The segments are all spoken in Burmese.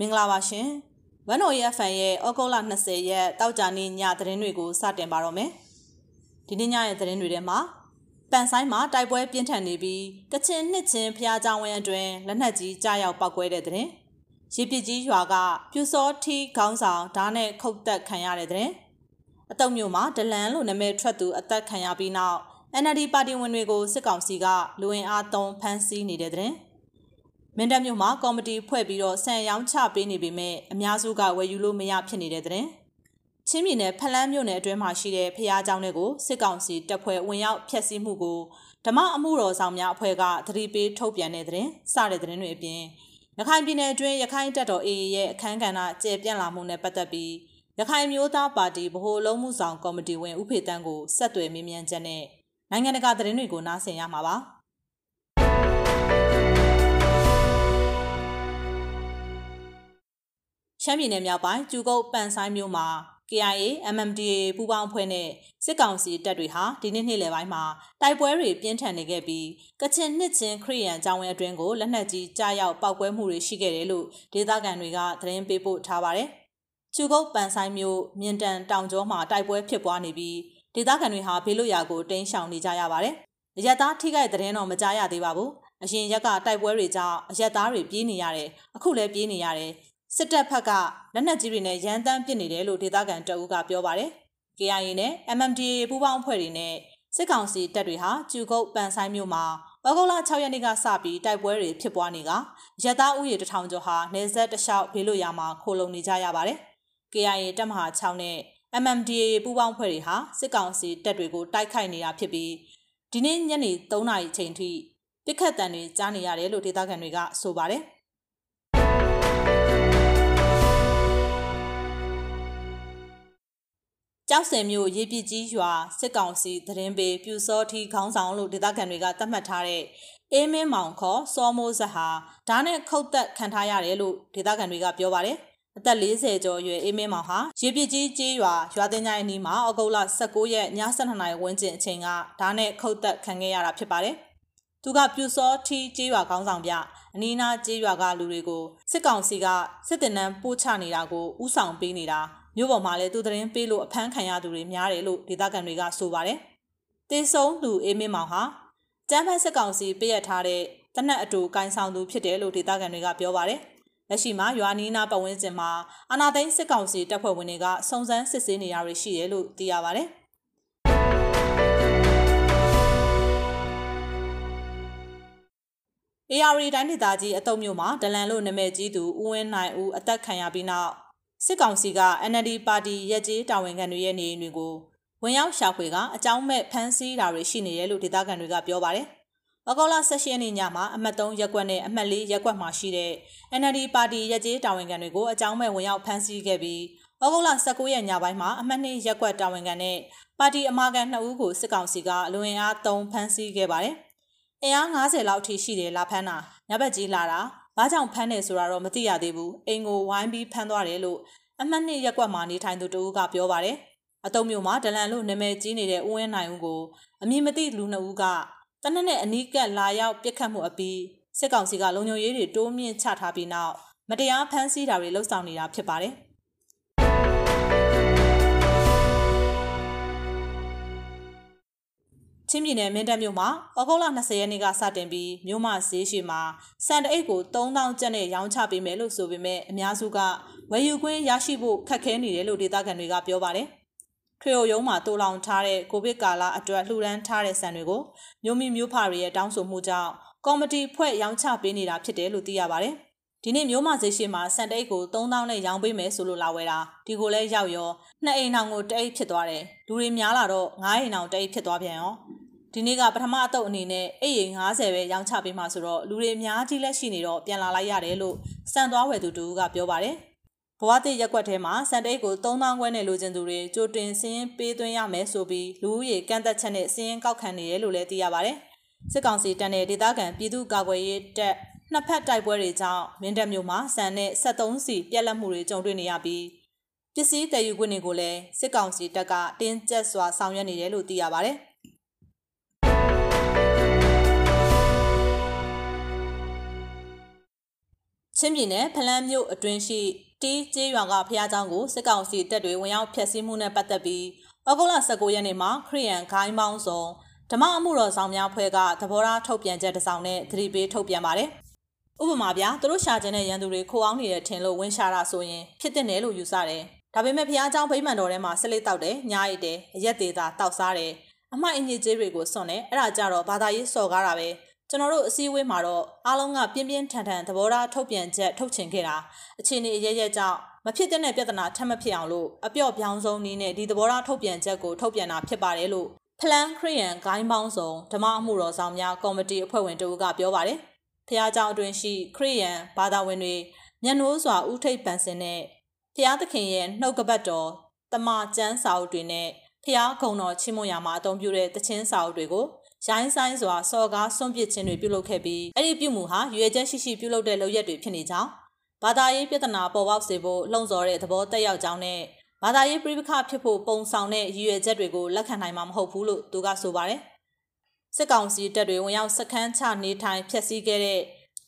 မင်္ဂလာပါရှင်။ဝန်တော်ရဲ့ fan ရဲ့ဩဂုတ်လ20ရက်တောက်ကြနေ့ညသတင်းတွေကိုစတင်ပါတော့မယ်။ဒီနေ့ညရဲ့သတင်းတွေထဲမှာပန်ဆိုင်မှာတိုက်ပွဲပြင်းထန်နေပြီးကချင်နှစ်ချင်းဖျားကြောင်ဝင်းအတွင်းလက်နက်ကြီးကြားရောက်ပောက်ကွဲတဲ့သတင်း။ရေပစ်ကြီးရွာကပြူစောထီခေါင်းဆောင်ဓာတ်နဲ့ခုတ်တက်ခံရတဲ့သတင်း။အတုံမျိုးမှာဒလန်လို့နာမည်ထွက်သူအသက်ခံရပြီးနောက် NLD ပါတီဝင်တွေကိုစစ်ကောင်စီကလူဝင်အားသုံးဖမ်းဆီးနေတဲ့တဲ့။ မင်းတပ်မြို့မှာကော်မတီဖွဲ့ပြီးတော့ဆန်ရောင်းချပေးနေပေမဲ့အများစုကဝယ်ယူလို့မရဖြစ်နေတဲ့တဲ့။ချင်းပြည်နယ်ဖလန်းမြို့နယ်အတွင်းမှာရှိတဲ့ဖျားเจ้าတွေကိုစစ်ကောင်စီတပ်ဖွဲ့ဝင်ရောက်ဖျက်ဆီးမှုကိုဓမ္မအမှုတော်ဆောင်များအဖွဲ့ကသတိပေးထုတ်ပြန်တဲ့တဲ့။စတဲ့တဲ့တွေအပြင်ရခိုင်ပြည်နယ်အတွင်းရခိုင်တပ်တော် AA ရဲ့အခမ်းကဏ္ဍကျေပြန့်လာမှုနဲ့ပတ်သက်ပြီးရခိုင်မျိုးသားပါတီဗဟိုလုံးမှုဆောင်ကော်မတီဝင်ဥဖေတန်းကိုဆက်သွယ်မေးမြန်းချက်နဲ့နိုင်ငံတကာသတင်းတွေကိုနားဆင်ရမှာပါ။ ရှမ်းပြည်နယ်မြောက်ပိုင်းကျူကုတ်ပန်ဆိုင်မြို့မှာ KIA MMDA ပူးပေါင်းအဖွဲ့နဲ့စစ်ကောင်စီတပ်တွေဟာဒီနေ့နေ့လယ်ပိုင်းမှာတိုက်ပွဲတွေပြင်းထန်နေခဲ့ပြီးကချင်နှစ်ချင်းခရီးရန်ကျောင်းဝဲအတွင်းကိုလက်နက်ကြီးကြားရောက်ပောက်ကွဲမှုတွေရှိခဲ့တယ်လို့ဒေသခံတွေကသတင်းပေးပို့ထားပါတယ်။ကျူကုတ်ပန်ဆိုင်မြို့မြင်တန်တောင်ကျောမှာတိုက်ပွဲဖြစ်ပွားနေပြီးဒေသခံတွေဟာဘေးလွတ်ရာကိုတိမ်းရှောင်နေကြရပါတယ်။ရက်သားထိခိုက်တဲ့တော့မကြားရသေးပါဘူး။အရင်ရက်ကတိုက်ပွဲတွေကြောင့်အရက်သားတွေပြေးနေရတယ်။အခုလည်းပြေးနေရတယ်။ စစ်တပ်ဖက်ကလက်နက်ကြီးတွေနဲ့ရန်တမ်းပစ်နေတယ်လို့ဒေသခံတအူးကပြောပါတယ်။ KIA နဲ့ MMDA ပူးပေါင်းအဖွဲ့တွေနဲ့စစ်ကောင်စီတပ်တွေဟာကျူကုတ်ပန်ဆိုင်မြို့မှာဩဂုတ်လ6ရက်နေ့ကစပြီးတိုက်ပွဲတွေဖြစ်ပွားနေကရတအူးရီတထောင်ကျော်ဟာနေဆက်တလျှောက်ဘေးလွတ်ရာမှာခိုလုံနေကြရပါတယ်။ KIA တပ်မဟာ6နဲ့ MMDA ပူးပေါင်းဖွဲ့တွေဟာစစ်ကောင်စီတပ်တွေကိုတိုက်ခိုက်နေတာဖြစ်ပြီးဒီနေ့ညနေ3နာရီချိန်ထိပြစ်ခတ်တံတွေကြားနေရတယ်လို့ဒေသခံတွေကဆိုပါတယ်။ ကြောက်စင်မြို့ရေပြစ်ကြီးရွာစစ်ကောင်စီသတင်းပေးပြူစောထီခေါင်းဆောင်လို့ဒေသခံတွေကသတ်မှတ်ထားတဲ့အေးမင်းမောင်ခေါ်စောမိုးဇက်ဟာဓာတ်နဲ့ခုတ်သက်ခံထားရတယ်လို့ဒေသခံတွေကပြောပါတယ်အသက်40ကျော်အရွယ်အေးမင်းမောင်ဟာရေပြစ်ကြီးကျေးရွာရွာတင်ကြိုင်အနီးမှာဩဂုတ်လ19ရက်ည7:00နာရီဝန်းကျင်အချိန်ကဓာတ်နဲ့ခုတ်သက်ခံခဲ့ရတာဖြစ်ပါတယ်သူကပြူစောထီကျေးရွာခေါင်းဆောင်ပြအနီးနားကျေးရွာကလူတွေကိုစစ်ကောင်စီကစစ်တင်နန်းပို့ချနေတာကိုဥဆောင်ပေးနေတာ မြို့ပေါ်မှာလည်းသူသတင်းပေးလို့အဖမ်းခံရသူတွေများတယ်လို့ဒေသခံတွေကဆိုပါတယ်။တေဆုံးလူအေးမင်းမောင်ဟာကျန်းဖက်စစ်ကောင်စီပေးရထားတဲ့တနက်အတူကိုင်းဆောင်သူဖြစ်တယ်လို့ဒေသခံတွေကပြောပါတယ်။လက်ရှိမှာရွာနီးနားပတ်ဝန်းကျင်မှာအာနာသိန်းစစ်ကောင်စီတပ်ဖွဲ့ဝင်တွေကစုံစမ်းစစ်ဆေးနေရတွေရှိတယ်လို့သိရပါတယ်။ AR တိုင်းဒေသကြီးအတုံမျိုးမှာဒလန်လို့နာမည်ကြီးသူဦးဝင်းနိုင်ဦးအသက်ခံရပြီးနောက် စစ်ကောင်စီက NLD ပါတီရက်ကြီးတာဝန်ခံတွေရဲ့နေအိမ်တွေကိုဝင်ရောက်ရှာဖွေကအကြောင်းမဲ့ဖမ်းဆီးတာတွေရှိနေတယ်လို့ဒေသခံတွေကပြောပါတယ်။ဩဂုတ်လ16ရက်နေ့ညမှာအမှတ်3ရက်ကွက်နဲ့အမှတ်4ရက်ကွက်မှာရှိတဲ့ NLD ပါတီရက်ကြီးတာဝန်ခံတွေကိုအကြောင်းမဲ့ဝင်ရောက်ဖမ်းဆီးခဲ့ပြီးဩဂုတ်လ19ရက်ညပိုင်းမှာအမှတ်2ရက်ကွက်တာဝန်ခံနဲ့ပါတီအမာခံ2ဦးကိုစစ်ကောင်စီကလူဝင်အား3ဖမ်းဆီးခဲ့ပါတယ်။အင်အား90လောက်ထိရှိတယ်လာဖမ်းတာညဘက်ကြီးလာတာ ဘာကြောင့်ဖမ်းတယ်ဆိုတာတော့မသိရသေးဘူးအိမ်ကိုဝိုင်းပြီးဖမ်းသွားတယ်လို့အမှတ်နှစ်ရက်ကွက်မှာနေထိုင်သူတဦးကပြောပါတယ်အတုံမျိုးမှာဒလန်လို့နာမည်ကြီးနေတဲ့ဦးဝင်းနိုင်ဦးကိုအမည်မသိလူနှစ်ဦးကတနက်နဲ့အနီးကပ်လာရောက်ပြစ်ခတ်မှုအပြီးစစ်ကောင်စီကလုံခြုံရေးတွေတိုးမြင့်ချထားပြီးနောက်မတရားဖမ်းဆီးတာတွေလှုပ်ဆောင်နေတာဖြစ်ပါတယ် ချင်းပြည်နယ်မင်းတပ်မြို့မှာဩဂုတ်လ20ရက်နေ့ကစတင်ပြီးမြို့မဈေးရှိမှာစံတအိတ်ကို3000ကျပ်နဲ့ရောင်းချပေးမယ်လို့ဆိုပေမဲ့အများစုကဝယ်ယူခွင့်ရရှိဖို့ခက်ခဲနေတယ်လို့ဒေသခံတွေကပြောပါတယ်။ထွေအိုရုံးမှာတိုးလောင်ထားတဲ့ကိုဗစ်ကာလအတွက်လှူဒန်းထားတဲ့စံတွေကိုမြို့မိမြို့ဖတွေရဲ့တောင်းဆိုမှုကြောင့်ကော်မတီဖွဲ့ရောင်းချပေးနေတာဖြစ်တယ်လို့သိရပါတယ်။ဒီနေ့မျိုးမဈေးရှိမှာစံတိတ်ကို3000နဲ့ရောင်းပေးမယ်ဆိုလို့လာဝယ်တာဒီကိုလည်းရောက်ရောနှစ်အိမ်အောင်ကိုတအိတ်ဖြစ်သွားတယ်လူတွေများလာတော့9အိမ်အောင်တအိတ်ဖြစ်သွားပြန်ရော ဒီနေ့ကပထမအတုပ်အနေနဲ့အိတ်ရင်90ပဲရောင်းချပေးမှဆိုတော့လူတွေအများကြီးလက်ရှိနေတော့ပြန်လာလိုက်ရတယ်လို့စံသွားဝယ်သူတူကပြောပါတယ်ဘဝတိရက်ွက်ထဲမှာစံတိတ်ကို3000ခွဲနဲ့လိုချင်သူတွေကြိုတင်စင်းပေးသွင်းရမယ်ဆိုပြီးလူဦးရေကန့်သက်ချက်နဲ့စင်းကောက်ခံနေတယ်လို့လည်းသိရပါတယ်စစ်ကောင်စီတပ်နဲ့ဒေသခံပြည်သူ့ကာကွယ်ရေးတပ်နှစ်ဖက်တိုက်ပွဲတွေကြောင့်မင်းတပ်မြို့မှာစံနဲ့73စီပြက်လက်မှုတွေကြုံတွေ့နေရပြီးပစ္စည်းတည်ယူခွင့်တွေကိုလည်းစစ်ကောင်စီတပ်ကတင်းကျပ်စွာဆောင်ရွက်နေတယ်လို့သိရပါတယ်။ ချင်းပြည်နယ်ဖလန်းမြို့အတွင်းရှိတီးကျေးရွာကဖျားကျောင်းကိုစစ်ကောင်စီတပ်တွေဝင်ရောက်ဖျက်ဆီးမှုနဲ့ပတ်သက်ပြီးဩဂုတ်လ19ရက်နေ့မှာခရီးရန်ဂိုင်းမောင်းစုံဓမ္မအမှုတော်ဆောင်များဖွဲ့ကသဘောထားထုတ်ပြန်ချက်တစ်စောင်နဲ့သတိပေးထုတ်ပြန်ပါတယ်။ဥပမာပြသူတို့ရှာကျင်တဲ့ရန်သူတွေခိုးအောင်နေတဲ့ထင်လို့ဝင်ရှာတာဆိုရင်ဖြစ်တဲ့နယ်လို့ယူဆတယ်။ဒါပေမဲ့ဖျားကျောင်းဗိမ္မာန်တော်ထဲမှာဆလိတောက်တယ်၊ညားရတယ်၊အရက်သေးတာတောက်စားတယ်။အမှိုက်အညစ်အကြေးတွေကိုစွန့်တယ်။အဲ့ဒါကြတော့ဘာသာရေးစော်ကားတာပဲ ကျွန်တော်တို့အစည်းအဝေးမှာတော့အားလုံးကပြင်းပြင်းထန်ထန်သဘောထားထုတ်ပြန်ချက်ထုတ်ချင်ခဲ့တာအခြေအနေအရရကြောင့်မဖြစ်တဲ့ပြဿနာထပ်မဖြစ်အောင်လို့အပြော့ပြောင်းဆုံးနည်းနဲ့ဒီသဘောထားထုတ်ပြန်ချက်ကိုထုတ်ပြန်တာဖြစ်ပါတယ်လို့ဖလန်ခရီယန်ဂိုင်းပေါင်းဆောင်ဓမ္မအမှုတော်ဆောင်များကော်မတီအဖွဲ့ဝင်တို့ကပြောပါတယ်။ဖျားเจ้าအတွင်ရှိခရီယန်ဘာသာဝင်တွေမျက်နှိုးစွာဥထိပ်ပန်စင်နဲ့ဖျားသခင်ရဲ့နှုတ်ကပတ်တော်တမန်ကျမ်းစာအုပ်တွေနဲ့ဖျားဂုံတော်ချီးမွမ်းရာမှာအသုံးပြုတဲ့တခြင်းစာအုပ်တွေကို ရိုင်းဆိုင်စွာစော်ကားဆွန့်ပစ်ခြင်းတွေပြုလုပ်ခဲ့ပြီးအဲ့ဒီပြုမှုဟာရွေချက်ရှိရှိပြုလုပ်တဲ့လုပ်ရက်တွေဖြစ်နေကြောင်းဘာသာရေးပြဿနာပေါ်ပေါက်စေဖို့လှုံ့ဆော်တဲ့သဘောတက်ရောက်ကြောင်းနဲ့ဘာသာရေးပြိပခဖြစ်ဖို့ပုံဆောင်တဲ့ရည်ရွယ်ချက်တွေကိုလက်ခံနိုင်မှာမဟုတ်ဘူးလို့သူကဆိုပါတယ်။စစ်ကောင်စီတပ်တွေဝင်ရောက်စခန်းချနေထိုင်ဖျက်ဆီးခဲ့တဲ့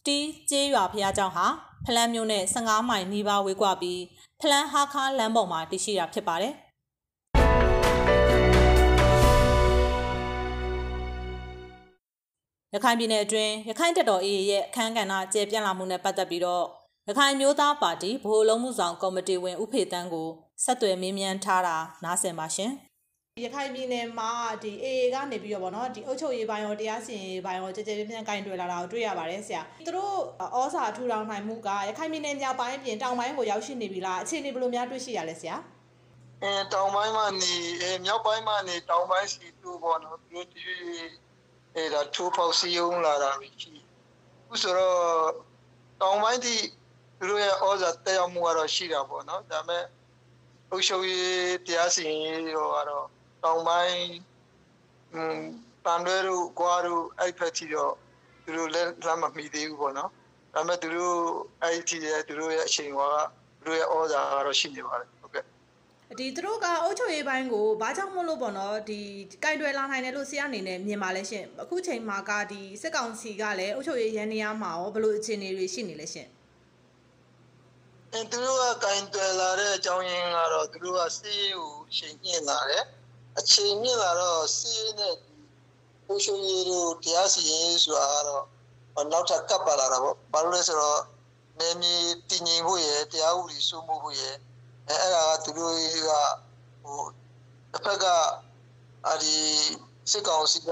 တီးကျေးရွာဖျားเจ้าဟာဖလန်းမြို့နဲ့15မိုင်နီးပါးဝေးကွာပြီးဖလန်းဟာခါလမ်းပေါ်မှာတည်ရှိတာဖြစ်ပါတယ်။ ရခိုင်ပြည်နယ်အတွင်းရခိုင်တပ်တော် AA ရဲ့အခမ်းကဏ္ဍကျေပြန့်လာမှုနဲ့ပတ်သက်ပြီးတော့ရခိုင်မျိုးသားပါတီဗဟိုလုံးမှုဆောင်ကော်မတီဝင်ဥဖေတန်းကိုဆက်သွယ်မေးမြန်းထားတာနားဆင်ပါရှင်ရခိုင်ပြည်နယ်မှာဒီ AA ကနေပြီးတော့ဗောနော်ဒီအုပ်ချုပ်ရေးပိုင်းရောတရားစီရင်ရေးပိုင်းရောကြကြပြန့်ပြန့်ကင်တွေ့လာတာကိုတွေ့ရပါတယ်ဆရာသူတို့ဩစာထူထောင်နိုင်မှုကရခိုင်ပြည်နယ်မြောက်ပိုင်းပြင်တောင်ပိုင်းကိုရောက်ရှိနေပြီလားအခြေအနေဘယ်လိုများတွေ့ရှိရလဲဆရာအဲတောင်ပိုင်းမှာနေအဲမြောက်ပိုင်းမှာနေတောင်ပိုင်းစီတူပေါ့နော်သူတို့ဒီ အဲဒါထိုးပေါက်စီယုံလာတာရှိခုဆိုတော့တောင်ပိုင်းဒီသူတို့ရဲ့ဩဇာတက်ရောက်မှုကတော့ရှိတာပေါ့နော်ဒါပေမဲ့အုပ်ချုပ်ရေးတရားစီရင်ရေးတော့ကတော့တောင်ပိုင်းอืมတန်တွေတို့ကွာတို့အဲ့ဖက်တီတော့သူတို့လက်လက်မမီသေးဘူးပေါ့နော်ဒါပေမဲ့သူတို့အဲ့ဒီရဲ့သူတို့ရဲ့အချိန်ကသူတို့ရဲ့ဩဇာကတော့ရှိနေပါတယ်ဟုတ်ကဲ့ ဒီသူတို့ကအုပ်ချုပ်ရေးပိုင်းကိုဘာကြောင့်မို့လို့ပေါ့နော်ဒီကင်တွယ်လာနိုင်တယ်လို့ဆရာအနေနဲ့မြင်ပါလဲရှင်အခုချိန်မှာကဒီစစ်ကောင်စီကလည်းအုပ်ချုပ်ရေးရန်နေရမှာရောဘယ်လိုအခြေအနေတွေရှိနေလဲရှင်အဲသူတို့ကကင်တွယ်လာတဲ့အကြောင်းရင်းကတော့သူတို့ကစီးကိုချိန်ညှင်လာတယ်အချိန်မြင့်လာတော့စီးနဲ့ပူရှိုရီတို့တရားစီရင်ဆိုတာကတော့နောက်ထပ်ကပ်ပါလာတာပေါ့ဘာလို့လဲဆိုတော့နေမီတည်ငြိမ်ဖို့ရယ်တရားဥပဒေစိုးမိုးဖို့ရယ် အဲအဲ့ဒါကသူတို့ကဟိုတစ်ဖက်ကအဒီစစ်ကောင်စီက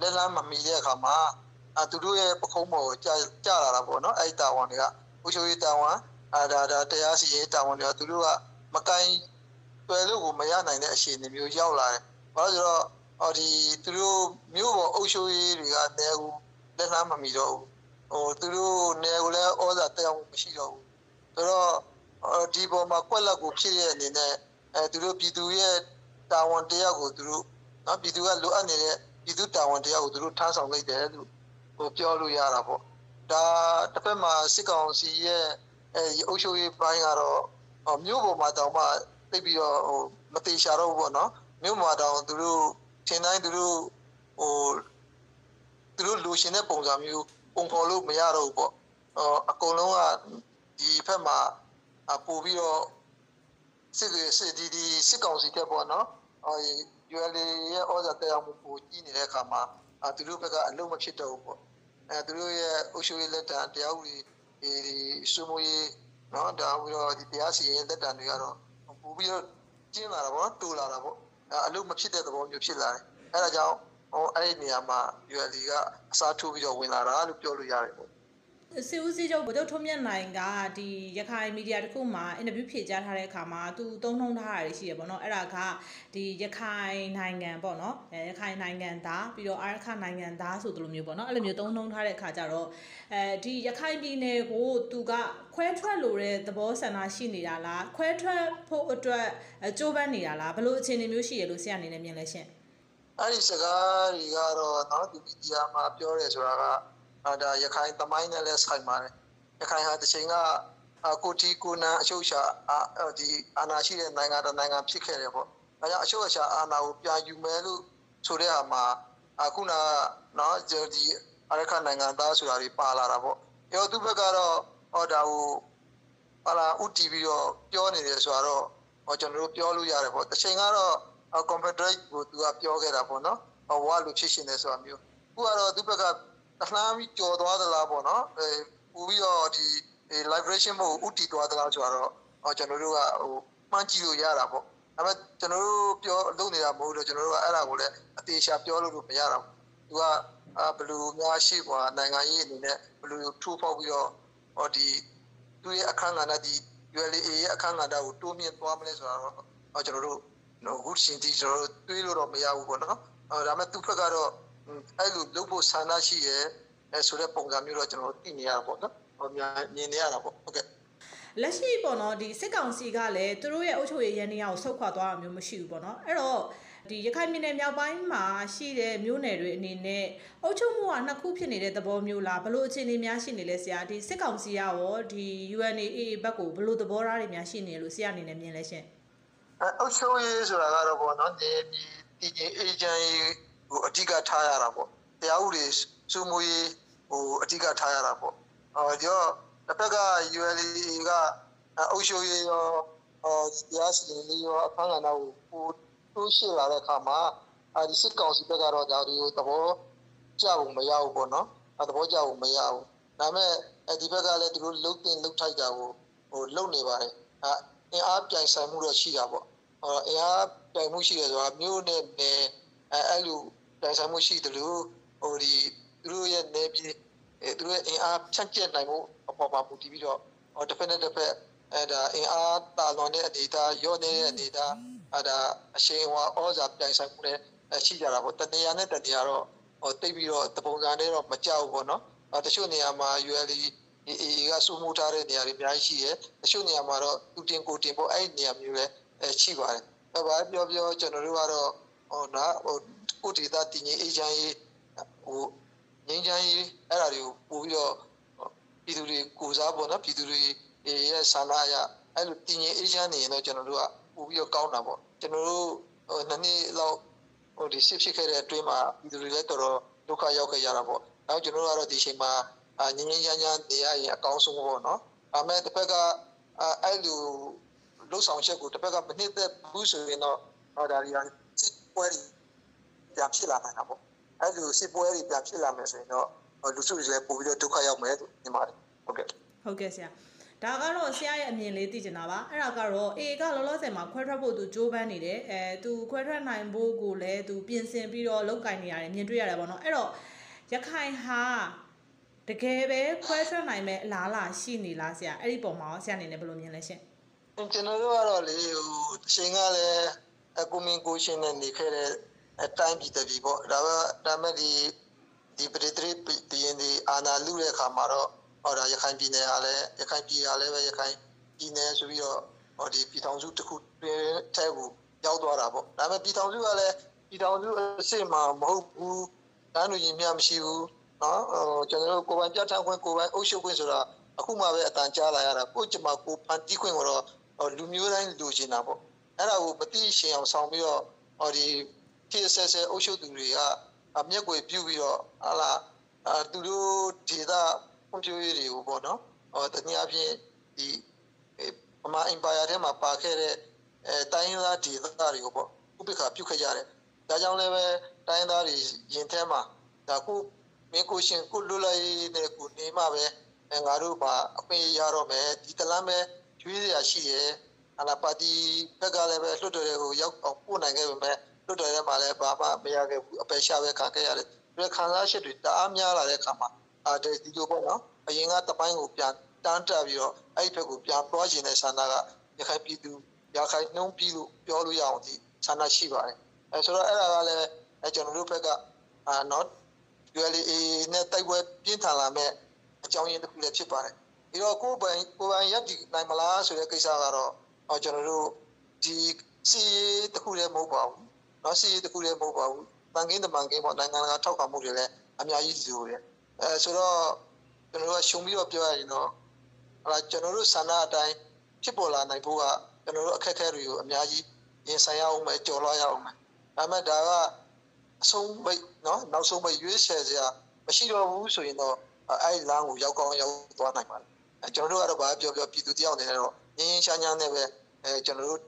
လက်လန်းမမီတဲ့အခါမှာအသူတို့ရဲ့ပခုံးပေါ်ကိုကြာကြာလာတာပေါ့နော်အဲ့တာဝန်တွေကပူရှိုရီတာဝန်အာဒါဒါတရားစီရင်တာဝန်တွေကသူတို့ကမကင်တွယ်လို့ကိုမရနိုင်တဲ့အခြေအနေမျိုးရောက်လာတယ်။ဘာလို့ဆိုတော့ဟောဒီသူတို့မြို့ပေါ်အုပ်ချုပ်ရေးတွေကတဲကိုလက်လှမ်းမမီတော့ဘူး။ဟိုသူတို့နယ်ကိုလည်းဩဇာတက်အောင်မရှိတော့ဘူး။ဆိုတော့ ဒီပေါ်မှာကွက်လက်ကိုဖြစ်ရတဲ့အနေနဲ့အဲသူတို့ပြည်သူရဲ့တာဝန်တရားကိုသူတို့နော်ပြည်သူကလိုအပ်နေတဲ့ပြည်သူတာဝန်တရားကိုသူတို့ထမ်းဆောင်လိုက်တယ်လို့ဟိုပြောလို့ရတာပေါ့။ဒါတစ်ဖက်မှာစစ်ကောင်စီရဲ့အဲအုပ်ချုပ်ရေးပိုင်းကတော့မြို့ပေါ်မှာတောင်မှသိပြီးတော့ဟိုမသေးရှာတော့ဘူးပေါ့နော်မြို့မှာတောင်သူတို့ထင်တိုင်းသူတို့ဟိုသူတို့လိုချင်တဲ့ပုံစံမျိုးပုံဖော်လို့မရတော့ဘူးပေါ့အော်အကုန်လုံးကဒီဘက်မှာ ပို့ပြီးတော့စစ်စစ်ဒီဒီစစ်ကောင်စီတက်ပေါ့နော်အော် UL ရဲ့ဩဇာတရားမှုကိုကြီးနေတဲ့အခါမှာသူတို့ဘက်ကအလုံးမဖြစ်တော့ဘူးပေါ့အဲသူတို့ရဲ့အုပ်ချုပ်ရေးလက်ထံတရားဥပဒေဒီစုမရေးနော်ဒါပြီးတော့ဒီတရားစီရင်လက်တံတွေကတော့ပို့ပြီးတော့ကျင်းလာတာပေါ့တူလာတာပေါ့အလုပ်မဖြစ်တဲ့သဘောမျိုးဖြစ်လာတယ်အဲဒါကြောင့်ဟိုအဲ့ဒီနေရာမှာ ULD ကအစားထိုးပြီးတော့ဝင်လာတာလို့ပြောလို့ရတယ်ပေါ့ စေဦးစီးချုပ်ဗိုလ်ချုပ်ထွန်းမြတ်နိုင်ကဒီရခိုင်မီဒီယာတခုမှာအင်တာဗျူးဖြေကြားထားတဲ့အခါမှာသူသုံးနှုံးထားတာရှိရပေါ့နော်အဲ့ဒါကဒီရခိုင်နိုင်ငံပေါ့နော်အဲရခိုင်နိုင်ငံသားပြီးတော့အာရခနိုင်ငံသားဆိုသလိုမျိုးပေါ့နော်အဲ့လိုမျိုးသုံးနှုံးထားတဲ့အခါကျတော့အဲဒီရခိုင်ပြည်နယ်ကိုသူကခွဲထွက်လို့တဲ့သဘောဆန္ဒရှိနေတာလားခွဲထွက်ဖို့အတွက်ကြိုးပမ်းနေတာလားဘလို့အခြေအနေမျိုးရှိရလို့ဆရာအနေနဲ့မြင်လဲရှင့်အဲ့ဒီစကားတွေကတော့နော်ဒီမီဒီယာမှာပြောတယ်ဆိုတာက အာဒါရခိုင်သမိုင်းနဲ့လည်းဆိုင်ပါတယ်ရခိုင်ဟာတစ်ချိန်ကကိုတီကိုနန်အချုပ်ချာဒီအာဏာရှိတဲ့နိုင်ငံတစ်နိုင်ငံဖြစ်ခဲ့တယ်ပေါ့ဒါကြောင့်အချုပ်ချာအာဏာကိုပြန်ယူမယ်လို့ဆိုတဲ့အခါမှာအခုနနော်ဒီအရခနိုင်ငံသားဆိုတာတွေပါလာတာပေါ့အဲတော့သူဘက်ကတော့ဟဟောဒါဟိုဟာလာဥတီပြီးတော့ပြောနေတယ်ဆိုတော့ဟောကျွန်တော်တို့ပြောလို့ရတယ်ပေါ့တစ်ချိန်ကတော့ confederate ကိုသူကပြောခဲ့တာပေါ့နော်ဟောဝါလူဖြစ်ရှင်တယ်ဆိုတာမျိုးအခုကတော့သူဘက်က တစ်လှမ်းပြီးကြော်သွားသလားပေါ့နော်အဲပူပြီးတော့ဒီ liberation ဘုတ်ဥတီသွားသလားဆိုတော့ကျွန်တော်တို့ကဟိုမှန်းကြည့်လို့ရတာပေါ့ဒါပေမဲ့ကျွန်တော်တို့ပြောလုပ်နေတာမဟုတ်တော့ကျွန်တော်တို့ကအဲ့ဒါကိုလည်းအသေးရှာပြောလို့မရတော့ဘူးသူကဘလူးများရှိပွားနိုင်ငံရေးအနေနဲ့ဘလူးထိုးပေါက်ပြီးတော့ဟောဒီသူ့ရဲ့အခန်းကဏ္ဍဒီ ULA ရဲ့အခန်းကဏ္ဍကိုတိုးမြင့်သွားမလဲဆိုတာတော့ကျွန်တော်တို့နော်ခုရှင်တီကျွန်တော်တို့တွေးလို့တော့မရဘူးပေါ့နော်ဒါပေမဲ့သူ့ဘက်ကတော့ အဲ့လိုလုပ်ဖို့ဆန္ဒရှိရဲ့အဲဆိုတဲ့ပုံစံမျိုးတော့ကျွန်တော်တို့သိနေရတာပေါ့နော်ဟောမြင်နေရတာပေါ့ဟုတ်ကဲ့လက်ရှိပေါ့နော်ဒီစစ်ကောင်စီကလည်းသူတို့ရဲ့အုပ်ချုပ်ရေးရန်နေရာကိုဆုတ်ခွာသွားတာမျိုးမရှိဘူးပေါ့နော်အဲ့တော့ဒီရခိုင်ပြည်နယ်မြောက်ပိုင်းမှာရှိတဲ့မြို့နယ်တွေအနေနဲ့အုပ်ချုပ်မှုကနှစ်ခုဖြစ်နေတဲ့သဘောမျိုးလားဘလို့အခြေအနေများရှိနေလဲဆရာဒီစစ်ကောင်စီကရောဒီ UNAA ဘက်ကိုဘလို့သဘောထားတွေများရှိနေလို့ဆရာအနေနဲ့မြင်လဲရှင်အုပ်ချုပ်ရေးဆိုတာကတော့ပေါ့နော်ဒီဒီဒီ အေဂျင့်ကိုအဓိကထားရတာပေါ့တရားဥပဒေစုမှုရေးဟိုအဓိကထားရတာပေါ့အော်ဒီတော့တစ်ဖက်က ULA ကအုပ်ချုပ်ရေးရောဟောတရားစီရင်ရေးရောအခမ်းအနားကိုပိုတိုးရှိလာတဲ့အခါမှာအဲဒီစစ်ကောင်စီဘက်ကတော့ဒါတွေကိုသဘောကျဖို့မရဘူးပေါ့နော်အဲသဘောကျဖို့မရဘူးဒါပေမဲ့အဲဒီဘက်ကလည်းသူတို့လုတ်တင်လုတ်ထိုက်တာကိုဟိုလုတ်နေပါတယ်အဲအင်အားပြိုင်ဆိုင်မှုတော့ရှိတာပေါ့ဟောအင်အားပြိုင်မှုရှိတယ်ဆိုတာမျိုးနဲ့နဲ့အဲအဲ့လို ပြိုင်ဆိုင်မှုရှိတယ်လို့ဟိုဒီသူတို့ရဲ့နေပြည်အဲသူတို့ရဲ့အင်အားဖြန့်ကျက်နိုင်မှုအပေါ်မှာပူတည်ပြီးတော့ဟောတစ်ဖက်နဲ့တစ်ဖက်အဲဒါအင်အားတာလွန်တဲ့အနေအထားရော့နေတဲ့အနေအထားအဲဒါအရှိန်ဝါဩဇာပြိုင်ဆိုင်မှုနဲ့ရှိကြတာပေါ့တနေရာနဲ့တနေရာတော့ဟိုတိတ်ပြီးတော့တပုံစံနဲ့တော့မကြောက်ဘူးပေါ့နော်အဲတချို့နေရာမှာ ULE AA ကစုမှုထားတဲ့နေရာတွေအများကြီးရှိတယ်တချို့နေရာမှာတော့သူတင်ကိုတင်ပေါ့အဲ့ဒီနေရာမျိုးလည်းရှိပါတယ်အဲဘာပြောပြောကျွန်တော်တို့ကတော့ဟိုနော်ဟို ကိုဒေတာတည်ငြိမ်အေးချမ်းရေးဟိုငြိမ်းချမ်းရေးအဲ့ဒါတွေကိုပို့ပြီးတော့ပြည်သူတွေကိုစားပေါ့နော်ပြည်သူတွေရဲ့ဆန္ဒအရအဲ့လိုတည်ငြိမ်အေးချမ်းနေရင်တော့ကျွန်တော်တို့ကပို့ပြီးတော့ကောင်းတာပေါ့ကျွန်တော်တို့ဟိုနှစ်နှစ်လောက်ဟိုဒီစစ်ဖြစ်ခဲ့တဲ့အတွင်းမှာပြည်သူတွေလည်းတော်တော်ဒုက္ခရောက်ခဲ့ရတာပေါ့နောက်ကျွန်တော်တို့ကတော့ဒီချိန်မှာငြိမ်းငြိမ်းချမ်းချမ်းနေရရင်အကောင်းဆုံးပေါ့နော်ဒါမဲ့တစ်ဖက်ကအဲ့လိုလှုပ်ဆောင်ချက်ကိုတစ်ဖက်ကမနစ်သက်ဘူးဆိုရင်တော့ဒါတွေကစစ်ပွဲတွေ ပြန်ဖြစ်လာနိုင်တာပေါ့အဲ့လိုစစ်ပွဲတွေပြန်ဖြစ်လာမယ်ဆိုရင်တော့လူစုတွေလည်းပို့ပြီးတော့ဒုက္ခရောက်မယ်လို့မြင်ပါတယ်ဟုတ်ကဲ့ဟုတ်ကဲ့ဆရာဒါကတော့ဆရာရဲ့အမြင်လေးသိချင်တာပါအဲ့ဒါကတော့ A ကလောလောဆယ်မှာခွဲထွက်ဖို့သူကြိုးပမ်းနေတယ်အဲသူခွဲထွက်နိုင်ဖို့ကိုလည်းသူပြင်ဆင်ပြီးတော့လောက်ကင်နေရတယ်မြင်တွေ့ရတယ်ပေါ့နော်အဲ့တော့ရခိုင်ဟာတကယ်ပဲခွဲထွက်နိုင်မဲ့အလားအလာရှိနေလားဆရာအဲ့ဒီပုံမှာဆရာအနေနဲ့ဘယ်လိုမြင်လဲရှင်ကျွန်တော်တို့ကတော့လေဟိုအချိန်ကလည်းအကူမင်းကိုရှင်နဲ့နေခဲ့တဲ့ အတိုင်းပြည်တပြီပေါ့ဒါပေမဲ့ဒါမဲ့ဒီဒီပရိသတ်ပြည်ရင်ဒီအာနာလူတဲ့အခါမှာတော့ဟောဒါရခိုင်ပြည်နယ်ကလည်းရခိုင်ပြည်ကလည်းပဲရခိုင်ပြည်နယ်ဆိုပြီးတော့ဟောဒီပြည်ထောင်စုတစ်ခုထဲကိုရောက်သွားတာပေါ့ဒါပေမဲ့ပြည်ထောင်စုကလည်းပြည်ထောင်စုအစ်စ်မှာမဟုတ်ဘူးတန်းလူကြီးများမရှိဘူးနော်ဟိုကျွန်တော်တို့ကိုယ်ပိုင်ပြဋ္ဌာန်းခွင့်ကိုယ်ပိုင်အုပ်ချုပ်ခွင့်ဆိုတာအခုမှပဲအတန်ကြားလာရတာကိုကျမကိုဖန်တီးခွင့်ကိုတော့လူမျိုးတိုင်းလူချင်တာပေါ့အဲ့ဒါကိုမတိရှင်အောင်ဆောင်ပြီးတော့ဟောဒီ ဖြစ်ဆက်ဆက်အုပ်ချုပ်သူတွေကအမျက်ကိုပြုပြီးတော့ဟာလာသူတို့ဒေတာဖွံ့ဖြိုးရေးတွေကိုပေါ့နော်ဟောတနည်းအားဖြင့်ဒီပမာအင်ပါယာထဲမှာပါခဲ့တဲ့အဲတိုင်းရင်းသားဒေသတွေကိုပေါ့ဥပိ္ပခာပြုတ်ခဲ့ကြတယ်ဒါကြောင့်လည်းပဲတိုင်းသားတွေရင်ထဲမှာဒါခုမင်းကိုရှင်ကိုလွတ်လပ်ရေးနဲ့ကိုနေမှပဲငါတို့ပါအခွင့်ရတော့မယ်ဒီတလမ်းပဲရွေးရရှိရဲ့အနာပါတီဘက်ကလည်းပဲလွတ်တော်တွေကိုရောက်အောင်ပို့နိုင်ခဲ့ပေမဲ့ လွတ်တော်ထဲမှာလည်းဘာမှမရခဲ့ဘူးအပယ်ရှာပဲခံခဲ့ရတယ်ဒီခံစားချက်တွေတအားများလာတဲ့အခါမှာအဲဒီလိုပေါ့နော်အရင်ကတပိုင်းကိုပြန်တန်းတက်ပြီးတော့အဲ့ဒီဘက်ကိုပြန်ပွားခြင်းတဲ့ဆန္ဒကရခိုင်ပြည်သူရခိုင်နှုံးပြီးလို့ပြောလို့ရအောင်ဒီဆန္ဒရှိပါတယ်အဲဆိုတော့အဲ့ဒါကလည်းအဲကျွန်တော်တို့ဘက်ကအာ not ULA နဲ့တိုက်ပွဲပြင်းထန်လာမဲ့အကြောင်းရင်းတစ်ခုလည်းဖြစ်ပါတယ်ပြီးတော့ကိုယ်ပိုင်ကိုယ်ပိုင်ရပ်တည်နိုင်မလားဆိုတဲ့ကိစ္စကတော့ဟောကျွန်တော်တို့ဒီစီတစ်ခုလည်းမဟုတ်ပါဘူး နော်စီတခုလည်းမဟုတ်ပါဘူးပန်ကင်းတမန်ကင်းပေါ့နိုင်ငံကထောက်ခံမှုတွေလည်းအများကြီးလိုတယ်အဲဆိုတော့ကျွန်တော်တို့ကရှုံပြီးတော့ပြောရရင်တော့အဲ့ဒါကျွန်တော်တို့ဆန္ဒအတိုင်းဖြစ်ပေါ်လာနိုင်ဖို့ကကျွန်တော်တို့အခက်အခဲတွေကိုအများကြီးရင်ဆိုင်ရအောင်မယ်ကြော်လွှားရအောင်မယ်ဒါမှဒါကအဆုံးပိတ်နော်နောက်ဆုံးပိတ်ရွေးချယ်စရာမရှိတော့ဘူးဆိုရင်တော့အဲ့ဒီလမ်းကိုရောက်ကောင်းရောက်သွားနိုင်ပါတယ်အဲကျွန်တော်တို့ကတော့ဘာပြောပြောပြည်သူတယောက်နေတော့ငင်းငင်းရှားရှားနဲ့ပဲအဲကျွန်တော်တို့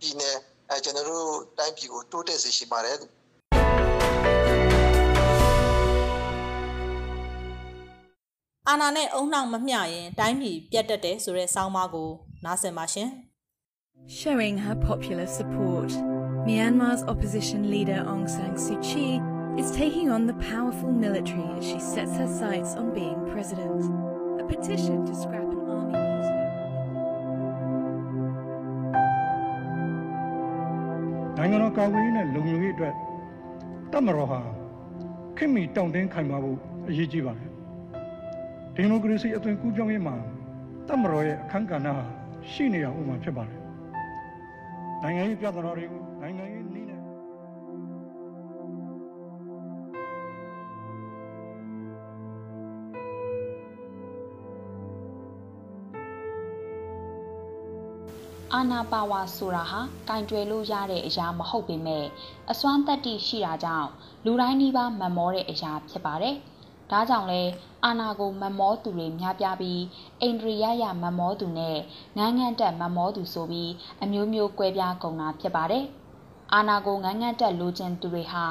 ဒီနယ် အဲကျွန်တော်တို့တိုင်းပြည်ကိုတိုးတက်စေရှိပါတယ်အာနာနဲ့အုံနှောင်မမျှရင်တိုင်းပြည်ပြတ်တက်တယ်ဆိုတဲ့ဆောင်းပါးကိုနားဆင်ပါရှင် Showing her popular support, Myanmar's opposition leader Aung San Suu Kyi is taking on the powerful military as she sets her sights on being president. A petition to scrap နိုင်ငံတော်ကာကွယ်ရေးနဲ့လုံခြုံရေးအတွက်တပ်မတော်ဟာခင်မီတောင့်တင်းခိုင်မာဖို့အရေးကြီးပါတယ်ဒီမိုကရေစီအသွင်ကူးပြောင်းရေးမှာတပ်မတော်ရဲ့အခမ်းကဏ္ဍဟာရှိနေရအောင်မှာဖြစ်ပါတယ်နိုင်ငံရေးပြဿနာတွေကိုနိုင်ငံရေး အာနာပါဝါဆိုတာဟာကင်တွယ်လို့ရတဲ့အရာမဟုတ်ပေမဲ့အစွမ်းတက်တိရှိတာကြောင့်လူတိုင်းနှိပါမမောတဲ့အရာဖြစ်ပါတယ်။ဒါကြောင့်လဲအာနာကိုမမောသူတွေများပြားပြီးအိန္ဒြိယယမမောသူနဲ့ငန်းငန်းတက်မမောသူဆိုပြီးအမျိုးမျိုးကွဲပြားကုန်တာဖြစ်ပါတယ်။အာနာကိုငန်းငန်းတက်လိုချင်သူတွေဟာ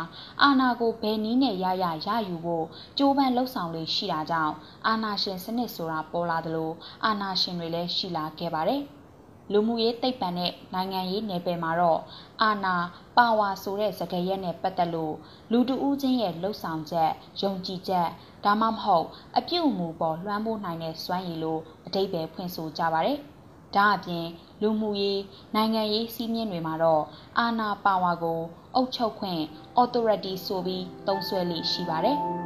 အာနာကိုဘယ်နည်းနဲ့ရရရယူဖို့ကြိုးပမ်းလှုပ်ဆောင်လေးရှိတာကြောင့်အာနာရှင်စနစ်ဆိုတာပေါ်လာသလိုအာနာရှင်တွေလည်းရှိလာခဲ့ပါတယ်။ လူမှုရေးသိပ္ပံနဲ့နိုင်ငံရေးနယ်ပယ်မှာတော့အာနာပါဝါဆိုတဲ့စကားရက်နဲ့ပတ်သက်လို့လူတဦးချင်းရဲ့လှုပ်ဆောင်ချက်ယုံကြည်ချက်ဒါမှမဟုတ်အပြုအမူပေါ်လွှမ်းမိုးနိုင်တဲ့စွမ်းရည်လို့အတိတ်ပဲဖွင့်ဆိုကြပါတယ်။ဒါအပြင်လူမှုရေးနိုင်ငံရေးစည်းမျဉ်းတွေမှာတော့အာနာပါဝါကိုအုပ်ချုပ်ခွင့် authority ဆိုပြီးသုံးစွဲလိရှိပါတယ်။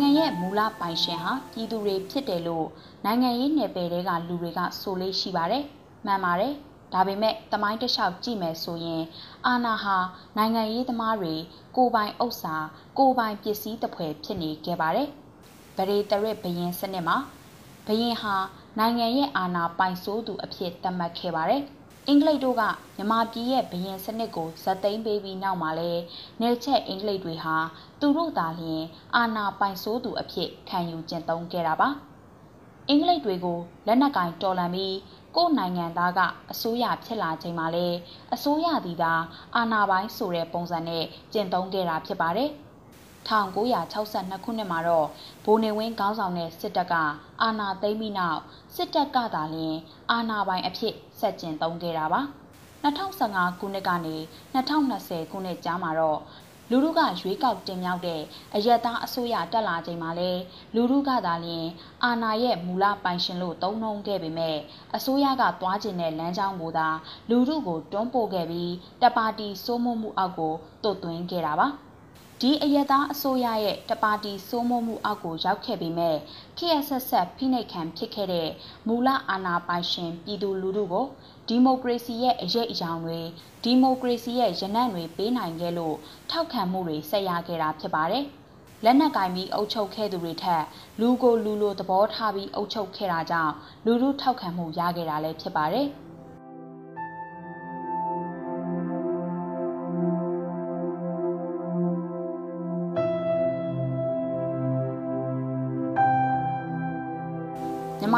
နိုင်ငံရဲ့မူလပိုင်ရှင်ဟာပြည်သူတွေဖြစ်တယ်လို့နိုင်ငံရေးနယ်ပယ်တွေကလူတွေကဆိုလေးရှိပါတယ်။မှန်ပါတယ်။ဒါပေမဲ့တမိုင်းတလျှောက်ကြည့်မယ်ဆိုရင်အာနာဟာနိုင်ငံရေးသမားတွေကိုပိုင်ဥစ္စာကိုပိုင်ပစ္စည်းတစ်ဖွဲ့ဖြစ်နေခဲ့ပါတယ်။ဗရေတရက်ဘရင်စနစ်မှာဘရင်ဟာနိုင်ငံရဲ့အာဏာပိုင်ဆိုးသူအဖြစ်သတ်မှတ်ခဲ့ပါတယ်။ အင်္ဂလိပ်တို့ကမြမပြည်ရဲ့ဘရင်စနစ်ကိုဇက်သိမ်းပေးပြီးနောက်မှာလဲနေချက်အင်္ဂလိပ်တွေဟာသူတို့သာလျှင်အာဏာပိုင်ဆိုးသူအဖြစ်ခံယူကျင့်သုံးခဲ့တာပါအင်္ဂလိပ်တွေကိုလက်နက်ကင်တော်လှန်ပြီးကိုယ်နိုင်ငံသားကအစိုးရဖြစ်လာချိန်မှာလဲအစိုးရသည်သာအာဏာပိုင်ဆိုတဲ့ပုံစံနဲ့ကျင့်သုံးခဲ့တာဖြစ်ပါတယ်။ 1962ခုနှစ်မှာတော့ဗိုလ်နေဝင်းခေါင်းဆောင်တဲ့စစ်တပ်ကအာဏာသိမ်းပြီးနောက်စစ်တပ်ကသာလျှင်အာဏာပိုင်အဖြစ်ဆက်ကျင်သုံးခဲ့တာပါ2015ခုနှစ်ကနေ2020ခုနှစ်ကြားမှာတော့လူထုကရွေးကောက်တင်မြှောက်တဲ့အယက်သားအစိုးရတက်လာချိန်မှာလဲလူထုကသာလျှင်အာဏာရဲ့မူလပိုင်ရှင်လို့သုံးနှုံခဲ့ပေမဲ့အစိုးရကသွားကျင်တဲ့လမ်းကြောင်းကိုသာလူထုကိုတွန်းပို့ခဲ့ပြီးတပါတီစိုးမိုးမှုအောက်ကိုတုတ်သွင်းခဲ့တာပါ။ ဒီအယက်သားအစိုးရရဲ့တပါတီစိုးမိုးမှုအောက်ကိုရောက်ခဲ့ပေမဲ့ခေတ်ဆက်ဆက်ဖိနှိပ်ခံဖြစ်ခဲ့တဲ့မူလအာဏာပိုင်ရှင်ပြည်သူလူထုကိုဒီမိုကရေစီရဲ့အရေးအယောင်တွေဒီမိုကရေစီရဲ့ရနံ့တွေပေးနိုင်ခဲ့လို့ထောက်ခံမှုတွေဆက်ရခဲ့တာဖြစ်ပါတယ်။လက်နက်ကင်ပြီးအုပ်ချုပ်ခဲ့သူတွေထက်လူကိုလူလိုသဘောထားပြီးအုပ်ချုပ်ခဲ့တာကြောင့်လူထုထောက်ခံမှုရခဲ့တာလည်းဖြစ်ပါတယ်။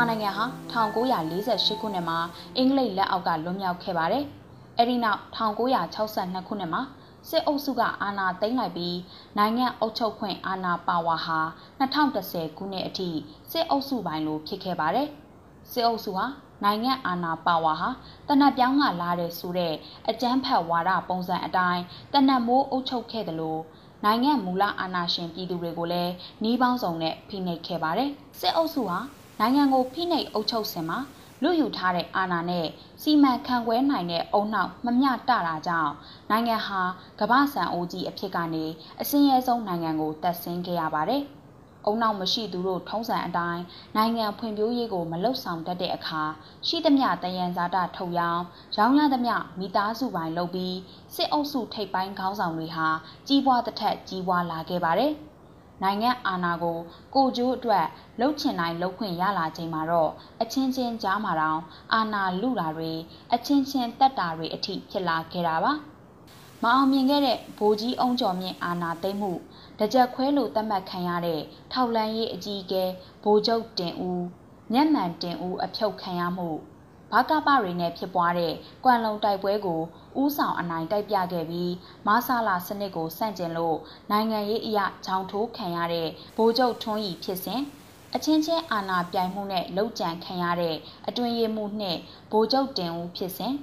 မြန်မာနိုင်ငံဟာ1948ခုနှစ်မှာအင်္ဂလိပ်လက်အောက်ကလွတ်မြောက်ခဲ့ပါတယ်။အဲဒီနောက်1962ခုနှစ်မှာစစ်အုပ်စုကအာဏာသိမ်းလိုက်ပြီးနိုင်ငံအုပ်ချုပ်ခွင့်အာဏာပါဝါဟာ2010ခုနှစ်အထိစစ်အုပ်စုပိုင်းလိုဖြစ်ခဲ့ပါတယ်။စစ်အုပ်စုဟာနိုင်ငံအာဏာပါဝါဟာတနတ်ပြောင်းကလာတဲ့ဆိုတဲ့အကြမ်းဖက်ဝါဒပုံစံအတိုင်းတနတ်မိုးအုပ်ချုပ်ခဲ့တယ်လို့နိုင်ငံမူလအာဏာရှင်ပြည်သူတွေကိုလည်းနှီးပေါင်းစုံနဲ့ဖိနှိပ်ခဲ့ပါတယ်။စစ်အုပ်စုဟာ နိုင်ငံကိုဖိနှိပ်အုပ်ချုပ်စင်မှာလူယူထားတဲ့အာဏာနဲ့စီမံခန့်ခွဲနိုင်တဲ့အုံနောက်မမျှတတာကြောင့်နိုင်ငံဟာကမ္ဘာဆန်အိုးကြီးအဖြစ်ကနေအစင်းရဲဆုံးနိုင်ငံကိုတက်ဆင်းခဲ့ရပါတယ်။အုံနောက်မရှိသူတို့ထုံးစံအတိုင်းနိုင်ငံဖွံ့ဖြိုးရေးကိုမလှုပ်ဆောင်တတ်တဲ့အခါရှိသမျှတယံဇာတထုတ်ရောင်းရောင်းရသမျှမိသားစုပိုင်းလုပ်ပြီးစစ်အုပ်စုထိပ်ပိုင်းခေါင်းဆောင်တွေဟာကြီးပွားတစ်ထက်ကြီးပွားလာခဲ့ပါတယ်။ နနိုင်ငံအာဏာကိုကိုကျိုးအတွက်လှုပ်ချင်တိုင်းလှုပ်ခွင့်ရလာချိန်မှာတော့အချင်းချင်းကြားမှာတောင်အာဏာလူတာတွေအချင်းချင်းတက်တာတွေအထိဖြစ်လာခဲ့တာပါမအောင်မြင်ခဲ့တဲ့ဗိုလ်ကြီးအုံကျော်မြင့်အာဏာသိမ်းမှုတကြက်ခွဲလို့သတ်မှတ်ခံရတဲ့ထောက်လန်းရေးအကြီးအကဲဗိုလ်ချုပ်တင်ဦးမျက်မှန်တင်ဦးအဖြုတ်ခံရမှုဘာကပတွေနဲ့ဖြစ်ပွားတဲ့ကွမ်လုံတိုက်ပွဲကို ဥဆောင်အနိုင်တိုက်ပြခဲ့ပြီးမဆာလာစနစ်ကိုစန့်ကျင်လို့နိုင်ငံရေးအရာချောင်းထိုးခံရတဲ့ဗိုလ်ချုပ်ထွန်းရီဖြစ်စဉ်အချင်းချင်းအာဏာပြိုင်မှုနဲ့လှုပ်ကြံခံရတဲ့အတွင်ရမှုနဲ့ဗိုလ်ချုပ်တင်ဦးဖြစ်စဉ်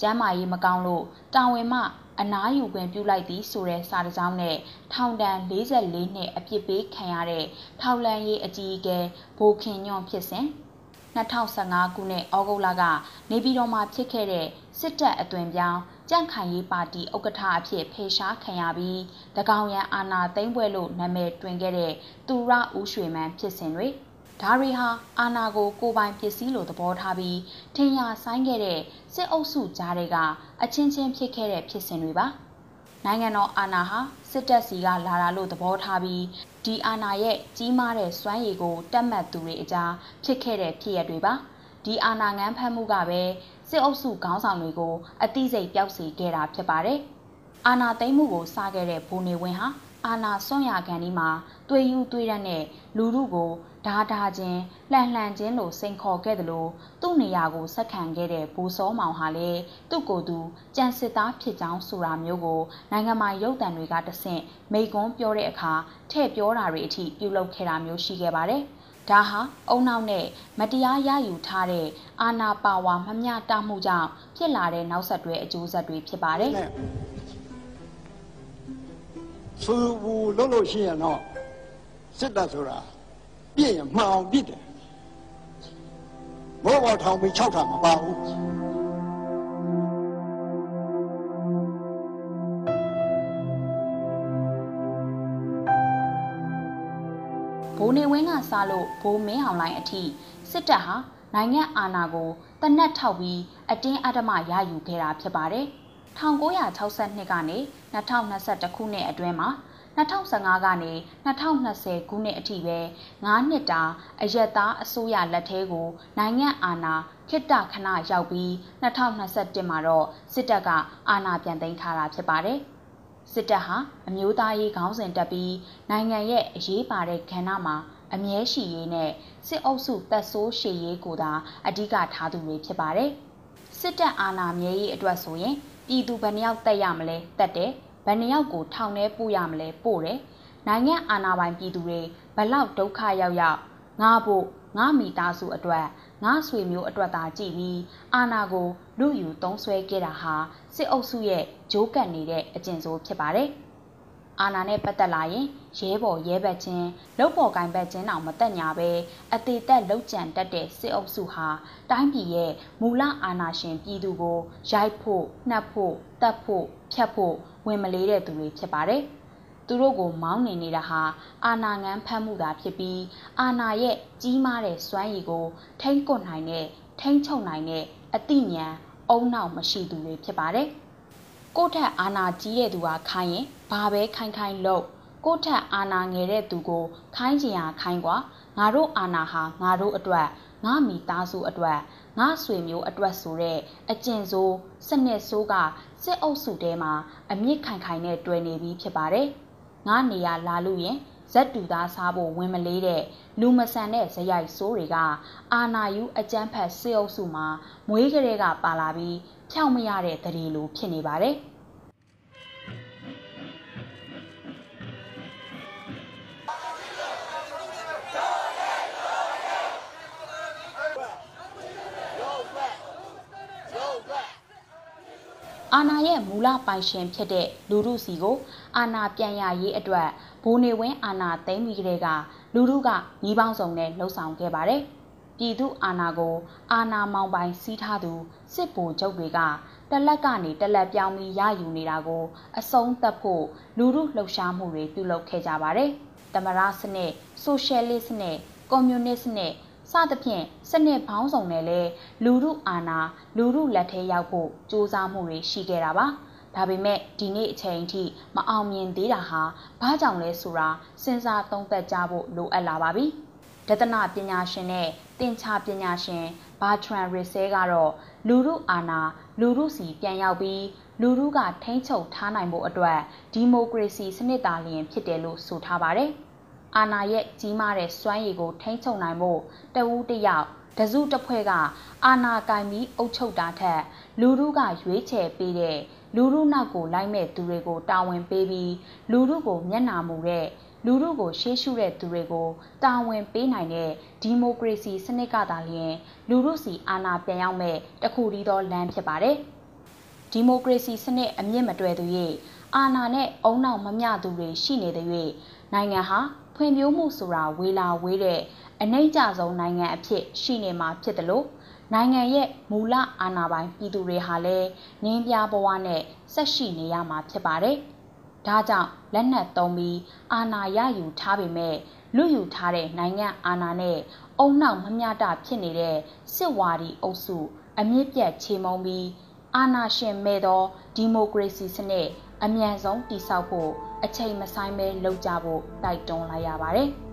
ကျမ်းမာရေးမကောင်းလို့တာဝန်မှအနားယူခွင့်ပြုလိုက်သည်ဆိုတဲ့စာတစောင်းနဲ့ထောင်ဒဏ်44နှစ်အပြစ်ပေးခံရတဲ့ထောက်လန်းရေးအကြီးအကဲဘိုခင်ညွန့်ဖြစ်စဉ် 2015ခုနှစ်ဩဂုတ်လကနေပြည်တော်မှာဖြစ်ခဲ့တဲ့စစ်တပ်အသွင်ပြောင်းကြန့်ခိုင်ရေးပါတီဥက္ကဋ္ဌအဖြစ်ဖေရှားခံရပြီးတကောင်ရန်အာဏာသိမ်းပွဲလို့နာမည်တွင်ခဲ့တဲ့သူရဦးရွှေမန်းဖြစ်စဉ်တွေဒါရီဟာအာနာကိုကိုပိုင်ပစ္စည်းလိုသဘောထားပြီးထင်ရဆိုင်ခဲ့တဲ့စစ်အုပ်စုကြားတွေကအချင်းချင်းဖြစ်ခဲ့တဲ့ဖြစ်စဉ်တွေပါနိုင်ငံတော်အာဏာဟာစစ်တပ်စီကလာတာလို့သဘောထားပြီး ဒီအာဏာရဲ့ကြီးမားတဲ့စွမ်းရည်ကိုတက်မှတ်သူတွေအကြားဖြစ်ခဲ့တဲ့ဖြစ်ရပ်တွေပါဒီအာဏာငန်းဖတ်မှုကပဲစစ်အုပ်စုခေါင်းဆောင်တွေကိုအသိစိတ်ပျောက်စေခဲ့တာဖြစ်ပါတယ်အာဏာသိမ်းမှုကိုစခဲ့တဲ့ဘူနေဝင်းဟာ အာနာစွန့်ရကန်ဒီမှာတွေ့ယူတွေ့ရတဲ့လူလူကိုဓာဓာချင်းလှန်လှန်ချင်းလိုစိန်ခေါ်ခဲ့တယ်လို့သူ့နေရာကိုဆက်ခံခဲ့တဲ့ဘူစောမောင်ဟာလည်းသူ့ကိုယ်သူကြံစစ်သားဖြစ်ကြောင်းဆိုတာမျိုးကိုနိုင်ငံမှာရုပ်တံတွေကတဆင့်မိကွန်းပြောတဲ့အခါထည့်ပြောတာတွေအထိပြုလုပ်ခဲ့တာမျိုးရှိခဲ့ပါတယ်။ဒါဟာအုံနောက်နဲ့မတရားရယူထားတဲ့အာနာပါဝါမမျှတမှုကြောင့်ဖြစ်လာတဲ့နောက်ဆက်တွဲအကျိုးဆက်တွေဖြစ်ပါတယ်။ ဆူဘူးလုံးလို့ရှိရင်တော့စစ်တပ်ဆိုတာပြည့်ရင်မှန်အောင်ပြစ်တယ်ဘောဘောထောင်ပြီး6ထာမပါဘူးဘိုးနေဝင်းကစားလို့ဘိုးမင်းအောင်လိုင်းအထိစစ်တပ်ဟာနိုင်ငံအာဏာကိုတနက်ထောက်ပြီးအတင်းအဓမ္မရယူခဲ့တာဖြစ်ပါတယ် 1962ကနေ2021ခုနှစ်အတွင်းမှာ2015ကနေ2020ခုနှစ်အထိပဲ9နှစ်တာအယက်သားအစိုးရလက်ထဲကို နိုင်ငံအာဏာခိတ္တခဏရောက်ပြီး2021မှာတော့စစ်တပ်ကအာဏာပြန်သိမ်းထားတာဖြစ်ပါတယ်။စစ်တပ်ဟာအမျိုးသားရေးခေါင်းစဉ်တက်ပြီးနိုင်ငံရဲ့အရေးပါတဲ့ကဏ္ဍမှာအမြဲရှိရေးနဲ့စစ်အုပ်စုတပ်ဆိုးရှေ့ရေးကိုသာအဓိကထားသူတွေဖြစ်ပါတယ်။စစ်တပ်အာဏာမြဲရေးအတွက်ဆိုရင် ပြည်သူဘယ်နှယောက်တက်ရမလဲတက်တယ်ဘယ်နှယောက်ကိုထောင်ထဲပို့ရမလဲပို့တယ်နိုင်ငံအာဏာပိုင်ပြည်သူတွေဘလောက်ဒုက္ခရောက်ရောက်ငါဖို့ငါမိသားစုအတွက်ငါဆွေမျိုးအတွက်သာကြည်ပြီးအာဏာကိုလူယူသုံးဆွဲခဲ့တာဟာစစ်အုပ်စုရဲ့ဂျိုးကတ်နေတဲ့အကျင့်ဆိုးဖြစ်ပါတယ်အာဏာနဲ့ပတ်သက်လာရင်ရဲဘော်ရဲဘက်ချင်းလုံပေါ်ကိုင်ဘက်ချင်းတောင်မတက်ညာပဲအသေးသက်လှုပ်ကြံတတ်တဲ့စစ်အုပ်စုဟာတိုင်းပြည်ရဲ့မူလအာဏာရှင်ပြည်သူကိုရိုက်ဖို့နှက်ဖို့တပ်ဖို့ဖြတ်ဖို့ဝင်မလေးတဲ့သူတွေဖြစ်ပါတယ်။သူတို့ကိုမောင်းနေနေတာဟာအာနာငန်းဖတ်မှုသာဖြစ်ပြီးအာနာရဲ့ကြီးမားတဲ့စွမ်းရည်ကို ထိမ့်ကွနိုင်တဲ့ထိမ့်ချုပ်နိုင်တဲ့အသိဉာဏ်အုံနောက်မရှိသူတွေဖြစ်ပါတယ်။ကိုထက်အာနာကြီးတဲ့သူကခိုင်းရင်ဘာပဲခိုင်းခိုင်းလို့ ကိုထက်အာနာငယ်တဲ့သူကို ခိုင်းချင်ရခိုင်းကွာငါတို့အာနာဟာငါတို့အတွက်ငါမိသားစုအတွက်ငါဆွေမျိုးအတွက်ဆိုတဲ့အကျင့်ဆိုးစနစ်ဆိုးကစစ်အုပ်စုထဲမှာအမြင့်ခိုင်ခိုင်နဲ့တွေ့နေပြီးဖြစ်ပါတယ်ငါနေရလာလို့ရင်ဇက်တူသားစားဖို့ဝင်မလေးတဲ့လူမဆန်တဲ့ဇရိုက်ဆိုးတွေကအာနာယူအကျန်းဖက်စေအုပ်စုမှာမွေးကလေးကပါလာပြီးဖြောင့်မရတဲ့တရေလိုဖြစ်နေပါတယ်။ အာနာရဲ့မူလပိုင်ရှင်ဖြစ်တဲ့လူရုစီကိုအာနာပြန်ရရေးအတွက်ဘိုးနေဝင်းအာနာသိမ်းပြီးကလေးကလူရုကညီပေါင်းစုံနဲ့လှုပ်ဆောင်ခဲ့ပါတယ်။ပြည်သူအာနာကိုအာနာမောင်ပိုင်စီးထားသူစစ်ဗိုလ်ချုပ်တွေကတလက်ကနေတလက်ပြောင်းပြီးရယူနေတာကို အဆုံးသတ်ဖို့လူရုလှုပ်ရှားမှုတွေပြုလုပ်ခဲ့ကြပါတယ်။သမရစနစ်ဆိုရှယ်လစ်စနစ်ကွန်မြူနစ်စနစ် စသဖြင့်စနစ်ပေါင်းစုံနဲ့လဲလူမှုအာဏာလူမှုလက်ထဲရောက်ဖို့စ조사မှုတွေရှိခဲ့တာပါဒါပေမဲ့ဒီနေ့အချိန်အထိမအောင်မြင်သေးတာဟာဘာကြောင့်လဲဆိုတာစဉ်းစားသုံးသပ်ကြဖို့လိုအပ်လာပါပြီ။ဒသနာပညာရှင်နဲ့တင်ချပညာရှင်ဘာထရန်ရီဆဲကတော့လူမှုအာဏာလူမှုစီပြန်ရောက်ပြီးလူမှုကထိန်းချုပ်ထားနိုင်ဖို့အတွက်ဒီမိုကရေစီစနစ်သားလျင်ဖြစ်တယ်လို့ဆိုထားပါတယ်။ အာဏာရဲ့ကြီးမားတဲ့စွမ်းရည်ကိုထိန်းချုပ်နိုင်ဖို့တဦးတယောက်တစုတစ်ဖွဲ့ကအာဏာကိုင်ပြီးအုပ်ချုပ်တာထက်လူမှုကရွေးချယ်ပေးတဲ့လူမှုနောက်ကိုလိုက်မဲ့သူတွေကိုတာဝန်ပေးပြီးလူမှုကိုမျက်နှာမူတဲ့လူမှုကိုရှေ့ရှုတဲ့သူတွေကိုတာဝန်ပေးနိုင်တဲ့ဒီမိုကရေစီစနစ်ကသာလျှင်လူမှုစီအာဏာပြန်ရောက်မဲ့တခုတည်းသောလမ်းဖြစ်ပါတယ်။ဒီမိုကရေစီစနစ်အမြင့်မတွယ်သူ၍အာဏာနဲ့အုံနောက်မမျှသူတွေရှိနေတဲ့၍နိုင်ငံဟာ ဖွံ့ဖြိုးမှုဆိုတာဝေလာဝေးတဲ့အနှိမ့်ကြဆုံးနိုင်ငံအဖြစ်ရှိနေမှာဖြစ်တယ်လို့နိုင်ငံရဲ့မူလအာဏာပိုင်ပြည်သူတွေဟာလည်းနင်းပြဘဝနဲ့ဆက်ရှိနေရမှာဖြစ်ပါတယ်။ဒါကြောင့်လက်နက်သုံးပြီးအာဏာရယူထားပေမဲ့လူယူထားတဲ့နိုင်ငံအာဏာနဲ့အုံနောက်မမျှတဖြစ်နေတဲ့စစ်ဝါဒီအုပ်စုအမြင့်ပြတ်ချေမှုန်းပြီးအာဏာရှင်မဲ့သောဒီမိုကရေစီစနစ်အမြန်ဆုံးတည်ဆောက်ဖို့ အချိန်မဆိုင်ပဲလုပ်ကြဖို့တိုက်တွန်းလိုက်ရပါတယ်။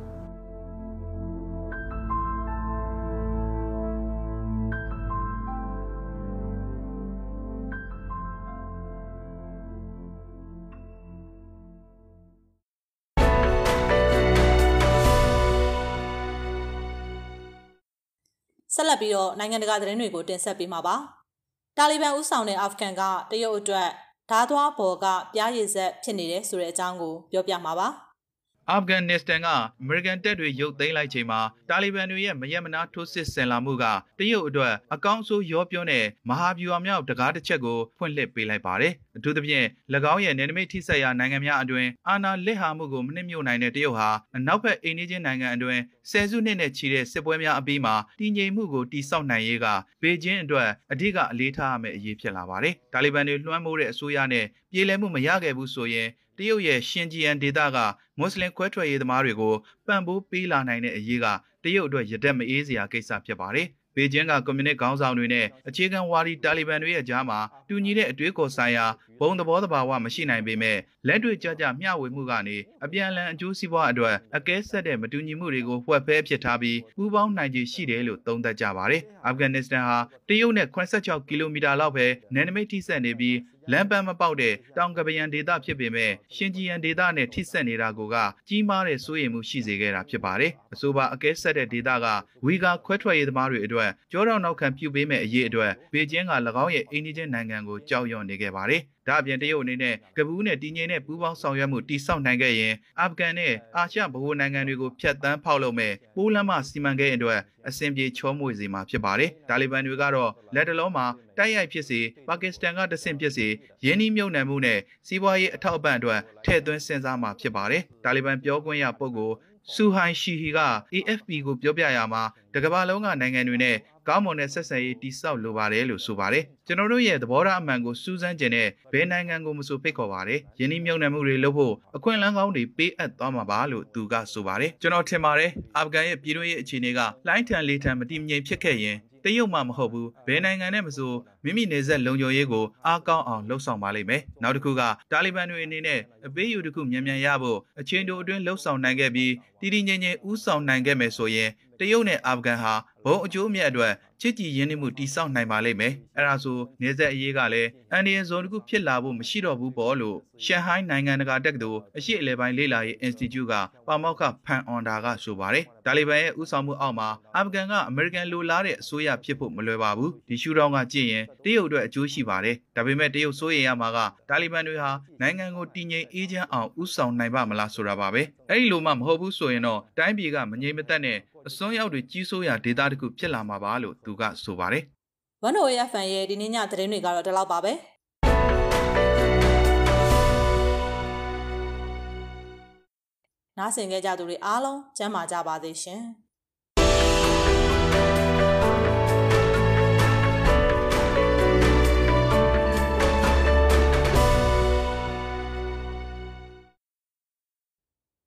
ဆက်လက်ပြီးတော့နိုင်ငံတကာသတင်းတွေကိုတင်ဆက်ပေးမှာပါ။တာလီဘန်ဦးဆောင်တဲ့အာဖဂန်ကတရုတ်အတွက် ဓားသွားဘော်ကပြားရည်ဆက်ဖြစ်နေတယ်ဆိုတဲ့အကြောင်းကိုပြောပြမှာပါ။ အာဖဂန်နစ္စတန်ကအမေရိကန်တပ်တွေရုပ်သိမ်းလိုက်ချိန်မှာတာလီဘန်တွေရဲ့မရက်မနာထိုးစစ်ဆင်လာမှုကတရုတ်အတွက်အကောင်းဆုံးရောပြောတဲ့မဟာဗျူဟာမြောက်တကားတစ်ချက်ကိုဖွင့်လှစ်ပေးလိုက်ပါတယ်။အထူးသဖြင့်၎င်းရဲ့နယ်နိမိတ်ထိစပ်ရာနိုင်ငံများအတွင်းအာဏာလက်ဟာမှုကိုမနှိမ့်ညွတ်နိုင်တဲ့တရုတ်ဟာအနောက်ဘက်အိန္ဒိယနိုင်ငံအတွင်းဆယ်စုနှစ်နဲ့ချီတဲ့စစ်ပွဲများအပြီးမှာတည်ငြိမ်မှုကိုတိစောက်နိုင်ရေးကဘေကျင်းအတွက်အဓိကအလေးထားရမယ့်အရေးဖြစ်လာပါတယ်။တာလီဘန်တွေလွှမ်းမိုးတဲ့အစိုးရနဲ့ပြည်လည်မှုမရခဲ့ဘူးဆိုရင် တရုတ်ရဲ့ရှင်ဂျီယန်ဒေသကမွတ်စလင်ခွဲထွက်ရေးသမားတွေကိုပံ့ပိုးပေးလာနိုင်တဲ့အရေးကတရုတ်အတွက်ရတက်မအေးစရာကိစ္စဖြစ်ပါတယ်။ဘေကျင်းကကွန်မြူနစ်ခေါင်းဆောင်တွေနဲ့အခြေခံဝါဒီတာလီဘန်တွေရဲ့ကြားမှာတူညီတဲ့အတွေးခေါ်ဆိုင်ရာဘုံသဘောတဘာဝမရှိနိုင်ပေမဲ့လက်တွေ့ကြကြမျှဝေမှုကနေအပြန်အလှန်အကျိုးစီးပွားအတွက်အကဲဆက်တဲ့မတူညီမှုတွေကိုဖွက်ဖဲဖြစ်ထားပြီးပူးပေါင်းနိုင်ခြေရှိတယ်လို့သုံးသပ်ကြပါတယ်။အာဖဂန်နစ္စတန်ဟာတရုတ်နဲ့86ကီလိုမီတာလောက်ပဲနယ်နိမိတ်ထိစပ်နေပြီး လမ်းပန်းမပေါက်တဲ့တောင်ကပယံဒေသဖြစ်ပေမဲ့ရှင်ကြီးယန်ဒေသနဲ့ထိစပ်နေတာကိုကကြီးမားတဲ့စိုးရိမ်မှုရှိစေခဲ့တာဖြစ်ပါတယ်။အဆိုပါအကဲဆက်တဲ့ဒေသကဝီဂါခွဲထွက်ရေးသမားတွေအတွက်ကြောတောင်နောက်ခံပြုပေးမဲ့အရေးအတွက်ဘေကျင်းက၎င်းရဲ့အိန္ဒိယနိုင်ငံကိုကြောက်ရွံ့နေခဲ့ပါတယ်။ဒါအပြင်တရုတ်အနေနဲ့ကပူးနဲ့တည်ငြိမ်တဲ့ပူးပေါင်းဆောင်ရွက်မှုတိစောက်နိုင်ခဲ့ရင်အာဖဂန်နဲ့အာရှဗဟိုနိုင်ငံတွေကိုဖျက်ဆီးဖောက်လုပ်မဲ့ပိုးလမ်းမစီမံကိန်းအတွက်အဆင်ပြေချောမွေစေမှာဖြစ်ပါတယ်။တာလီဘန်တွေကတော့လက်တလုံးမှာတိုက်ရိုက်ဖြစ်စေပါကစ္စတန်ကတဆင့်ဖြစ်စေယင်းနှီးမြုပ်နှံမှုနဲ့စီးပွားရေးအထောက်အပံ့အတွက်ထည့်သွင်းစဉ်းစားမှာဖြစ်ပါတယ်။တာလီဘန်ပြောခွင့်ရပုဂ္ဂိုလ်ဆူဟိုင်ရှီဟီက AFP ကိုပြောပြရမှာတကမ္ဘာလုံးကနိုင်ငံတွေနဲ့ ကောင်းမွန်တဲ့ဆက်ဆံရေးတိစောက်လိုပါတယ်လို့ဆိုပါတယ်ကျွန်တော်တို့ရဲ့သဘောထားအမှန်ကိုစူးစမ်းကျင်တဲ့ဘယ်နိုင်ငံကိုမဆိုဖိတ်ခေါ်ပါတယ်ယင်းနှိမ့်မြုံနယ်မှုတွေလုပ်ဖို့အခွင့်အလမ်းကောင်းတွေပေးအပ်သွားမှာပါလို့သူကဆိုပါတယ်ကျွန်တော်ထင်ပါတယ်အာဖဂန်ရဲ့ပြည်တွင်းရေးအခြေအနေကလိုင်းထန်လေးထန်မတည်ငြိမ်ဖြစ်ခဲ့ရင်တရုတ်မှမဟုတ်ဘူးဘယ်နိုင်ငံနဲ့မဆိုမိမိနေဆက်လုံခြုံရေးကိုအားကောင်းအောင်လှုပ်ဆောင်ပါလိမ့်မယ်နောက်တစ်ခုကတာလီဘန်တွေအနေနဲ့အပေးယူတစ်ခုမြန်မြန်ရဖို့အချင်းတို့အတွင်းလှုပ်ဆောင်နိုင်ခဲ့ပြီးတည်တည်ငြိမ်ငြိမ်ဥဆောင်နိုင်ခဲ့မယ်ဆိုရင် တရုတ်နဲ့အာဖဂန်ဟာဘုံအကျိုးအမြတ်အတွက်ချစ်ကြည်ရင်းနှီးမှုတိစောက်နိုင်ပါလိမ့်မယ်အဲ့ဒါဆိုနေဆက်အရေးကလည်းအန်ဒီယန်ဇုံတစ်ခုဖြစ်လာဖို့မရှိတော့ဘူးပေါ့လို့ရှန်ဟိုင်းနိုင်ငံတကာတက္ကသိုလ်အရှိအလဲပိုင်းလေ့လာရေး Institute ကပါမောက္ခဖန်အွန်ဒါကဆိုပါတယ်တာလီဘန်ရဲ့ဥဆောင်မှုအောက်မှာအာဖဂန်ကအမေရိကန်လိုလားတဲ့အစိုးရဖြစ်ဖို့မလွယ်ပါဘူးဒီရှူတောင်းကကြည့်ရင်တရုတ်အတွက်အကျိုးရှိပါတယ်ဒါပေမဲ့တရုတ်စိုးရိမ်ရမှာကတာလီဘန်တွေဟာနိုင်ငံကိုတည်ငြိမ်အေးချမ်းအောင်ဥဆောင်နိုင်ပါမလားဆိုတာပါပဲအဲ့ဒီလိုမှမဟုတ်ဘူးဆိုရင်တော့တိုင်းပြည်ကမငြိမ်မသက်နဲ့ အစွန်းရောက်တွေကြီးစိုးရာဒေသတခုဖြစ်လာမှာပါလို့သူကဆိုပါတယ်။ One OFN ရဲ့ဒီနေ့ညသတင်းတွေကတော့ဒီလောက်ပါပဲ။နားဆင်ကြကြသူတွေအားလုံးကျမ်းမာကြပါစေရှင်။